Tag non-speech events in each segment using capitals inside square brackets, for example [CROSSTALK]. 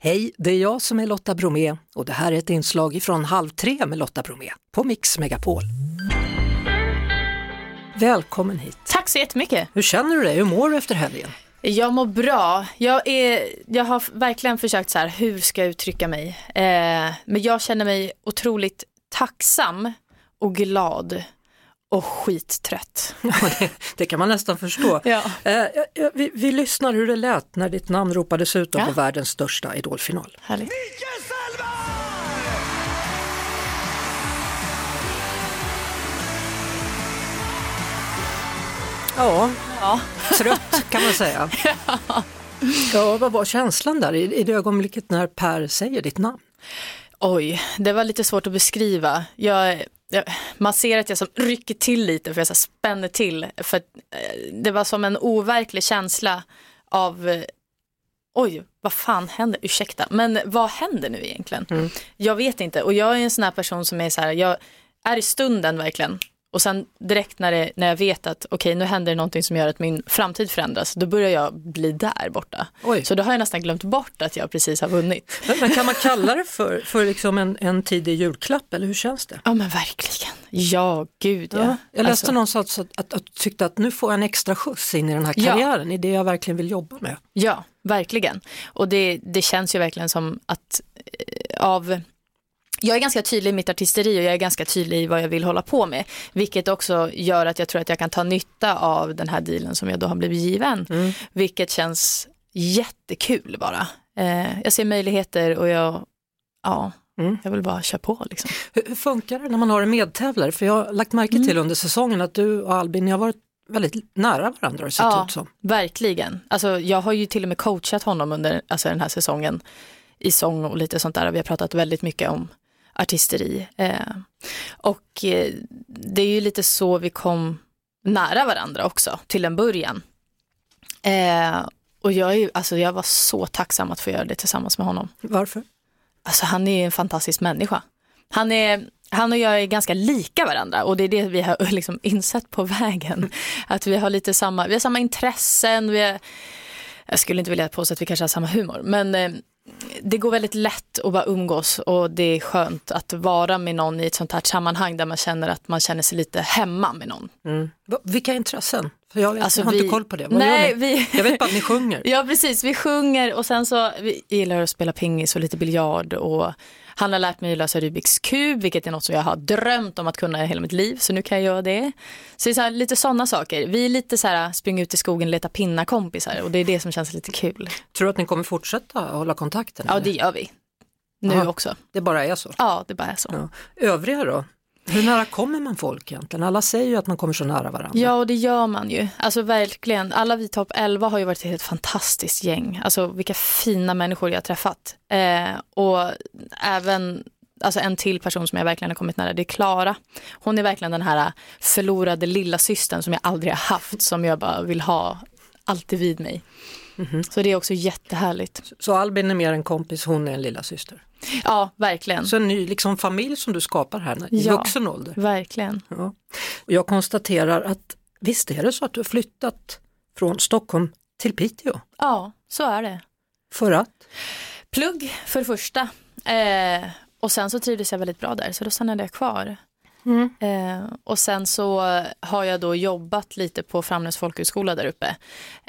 Hej, det är jag som är Lotta Bromé och det här är ett inslag ifrån Halv tre med Lotta Bromé på Mix Megapol. Välkommen hit. Tack så jättemycket. Hur känner du dig? Hur mår du efter helgen? Jag mår bra. Jag, är, jag har verkligen försökt så här, hur ska jag uttrycka mig? Eh, men jag känner mig otroligt tacksam och glad och skittrött. Ja, det, det kan man nästan förstå. Ja. Eh, vi, vi lyssnar hur det lät när ditt namn ropades ut Ja. på världens största idolfinal. Härligt. Ja, Ja. trött kan man säga. [LAUGHS] Ja, vad var känslan där i, i det ögonblicket när Per säger ditt namn? Oj, det var lite svårt att beskriva. Jag, man ser att jag som rycker till lite för jag så spänner till. För eh, det var som en overklig känsla av eh, Oj, vad fan händer? Ursäkta, men vad händer nu egentligen? Jag vet inte och jag är en sån här person som är så här, jag är i stunden verkligen. Och sen direkt när, det, när jag vet att okej nu händer det någonting som gör att min framtid förändras, då börjar jag bli där borta. Oj. Så då har jag nästan glömt bort att jag precis har vunnit. Men, men kan man kalla det för, för liksom en, en tidig julklapp eller hur känns det? Ja men verkligen. Ja, gud ja. Ja, jag läste Alltså, någonstans att, att, att tyckte att nu får jag en extra skjuts in i den här Ja. karriären, i det jag verkligen vill jobba med. Ja, verkligen. Och det, det känns ju verkligen som att eh, av jag är ganska tydlig i mitt artisteri och jag är ganska tydlig i vad jag vill hålla på med. Vilket också gör att jag tror att jag kan ta nytta av den här dealen som jag då har blivit given. Vilket känns jättekul bara. Eh, jag ser möjligheter och jag, ja, Mm. jag vill bara köra på liksom. Hur, hur funkar det när man har en medtävlare? För jag har lagt märke Mm. till under säsongen att du och Albin ni har varit väldigt nära varandra har det sett Ja. ut som. Verkligen. Alltså, jag har ju till och med coachat honom under alltså, den här säsongen i sång och lite sånt där. Vi har pratat väldigt mycket om artisteri. Eh, och eh, det är ju lite så vi kom nära varandra också till en början. Eh, och jag, är, alltså, jag var så tacksam att få göra det tillsammans med honom. Varför? Alltså han är en fantastisk människa. Han, är, han och jag är ganska lika varandra och det är det vi har [LAUGHS] liksom insett på vägen. [LAUGHS] Att vi har lite samma, vi har samma intressen, vi har, jag skulle inte vilja påstå att vi kanske har samma humor, men det går väldigt lätt att bara umgås och det är skönt att vara med någon i ett sånt här sammanhang där man känner att man känner sig lite hemma med någon. Mm. Vilka intressen? För jag, vet, Alltså, jag har vi- inte koll på det. Vad Nej, vi- Jag vet bara att ni sjunger. [LAUGHS] Ja precis, vi sjunger och sen så vi gillar att spela pingis och lite biljard och han har lärt mig att lösa Rubiks kub vilket är något som jag har drömt om att kunna i hela mitt liv så nu kan jag göra det. Så det är så här, lite sådana saker. Vi är lite så här springa ut i skogen och leta pinnar kompisar och det är det som känns lite kul. Tror du att ni kommer fortsätta hålla kontakten? Ja eller? det gör vi. Nu Aha. också. det bara är så? Ja det bara är så. Ja. Övriga då? Hur nära kommer man folk egentligen? Alla säger ju att man kommer så nära varandra. Ja, och det gör man ju. Alltså verkligen. Alla vi topp 11 har ju varit ett helt fantastiskt gäng. Alltså vilka fina människor jag har träffat. Eh, och även alltså en till person som jag verkligen har kommit nära, det är Klara. Hon är verkligen den här förlorade lilla systern som jag aldrig har haft, som jag bara vill ha alltid vid mig. Så det är också jättehärligt. Så Albin är mer en kompis, hon är en lilla syster. Ja, verkligen. Så en ny liksom, familj som du skapar här i Ja. vuxen ålder. Verkligen. Ja. Jag konstaterar att visst är det så att du har flyttat från Stockholm till Piteå Ja, så är det. för att? Plugg för det första. Eh, och sen så trivdes jag väldigt bra där så då stannade jag kvar. Eh, och sen så har jag då jobbat lite på Framnäs folkhögskola där uppe.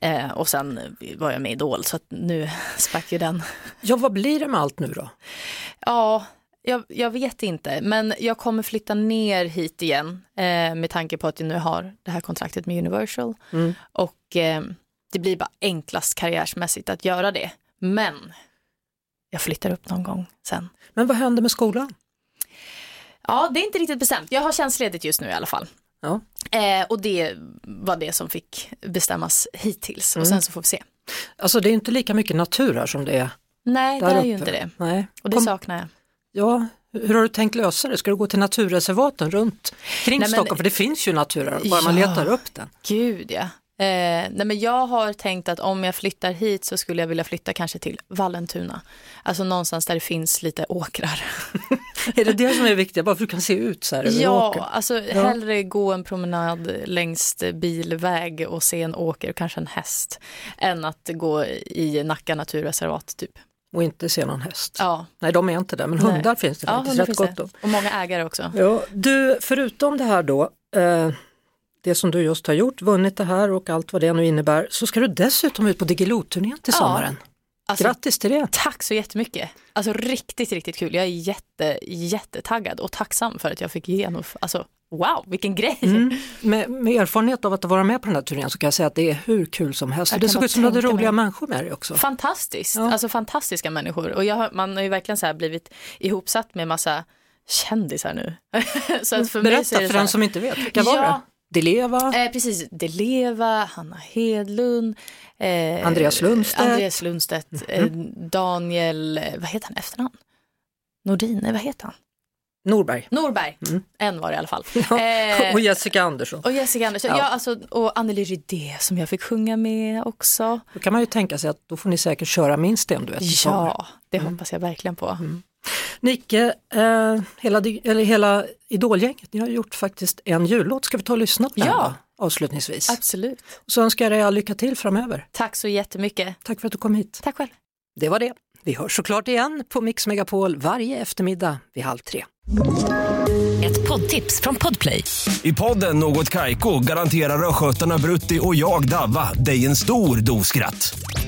Eh, och sen var jag med i Idol så att nu [LAUGHS] sprack ju den. Ja, vad blir det med allt nu då? Ja, jag, jag vet inte men jag kommer flytta ner hit igen eh, med tanke på att jag nu har det här kontraktet med Universal. Och eh, det blir bara enklast karriärsmässigt att göra det. Men jag flyttar upp någon gång sen. Men vad händer med skolan? Ja, det är inte riktigt bestämt. Jag har tjänstledigt just nu i alla fall. Ja. Eh, och det var det som fick bestämmas hittills och sen så får vi se. Alltså det är inte lika mycket natur här som det är Nej, det är uppe. ju inte det. Nej. Och det Kom- saknar jag. Ja, hur har du tänkt lösa det? Ska du gå till naturreservaten runt kring Nej, men- Stockholm? För det finns ju natur här, bara man Ja. letar upp den. Gud ja. Eh, nej men jag har tänkt att om jag flyttar hit så skulle jag vilja flytta kanske till Vallentuna. Alltså någonstans där det finns lite åkrar. [LAUGHS] Är det det som är viktigt? Bara för att du kan se ut så här Ja, alltså hellre gå en promenad längs bilväg och se en åker och kanske en häst än att gå i Nacka naturreservat typ. och inte se någon häst. Ja. Nej, de är inte där, men Nej. hundar finns det Ja, faktiskt rätt gott om. Och många ägare också. Ja, du, förutom det här då, eh, det som du just har gjort, vunnit det här och allt vad det nu innebär, så ska du dessutom ut på Diggiloo-turnén till Ja. sommaren. Alltså, Grattis till det! Tack så jättemycket. Alltså riktigt, riktigt kul. Jag är jätte, jättetaggad och tacksam för att jag fick genomföra, alltså wow, vilken grej. Mm. [LAUGHS] Med, med erfarenhet av att vara med på den här turnén så kan jag säga att det är hur kul som helst. Det såg ut som du hade roliga mig. människor med dig också. Fantastiskt, Ja. alltså fantastiska människor. Och jag, man har ju verkligen så här blivit ihopsatt med massa kändisar nu. [LAUGHS] så att för mig så Berätta är det för den som inte vet, vilka var Ja. det? Deleva, Eh, precis, Deleva, Hanna Hedlund, eh, Andreas Lundstedt. Andreas Lundstedt eh, Daniel, eh, vad heter han efternamn? Nordin, nej vad heter han? Norberg Norberg, en var det i alla fall. [LAUGHS] Ja, Eh, och Jessica Andersson. och Jessica Andersson, Ja. ja. alltså, och Anneli Rydé som jag fick sjunga med också. Då kan man ju tänka sig att då får ni säkert köra minst en duett i sommar. Ja, det hoppas jag verkligen på. Nicke, eh, hela, eller hela Idolgänget, ni har gjort faktiskt en jullåt. Ska vi ta och lyssna på den Ja. avslutningsvis? Absolut. Så önskar jag dig all lycka till framöver. Tack så jättemycket. Tack för att du kom hit. Tack själv. Det var det. Vi hörs såklart igen på Mix Megapol varje eftermiddag vid halv tre. Ett poddtips från Podplay. I podden Något Kaiko garanterar östgötarna Brutti och jag, Davva, dig en stor dos skratt.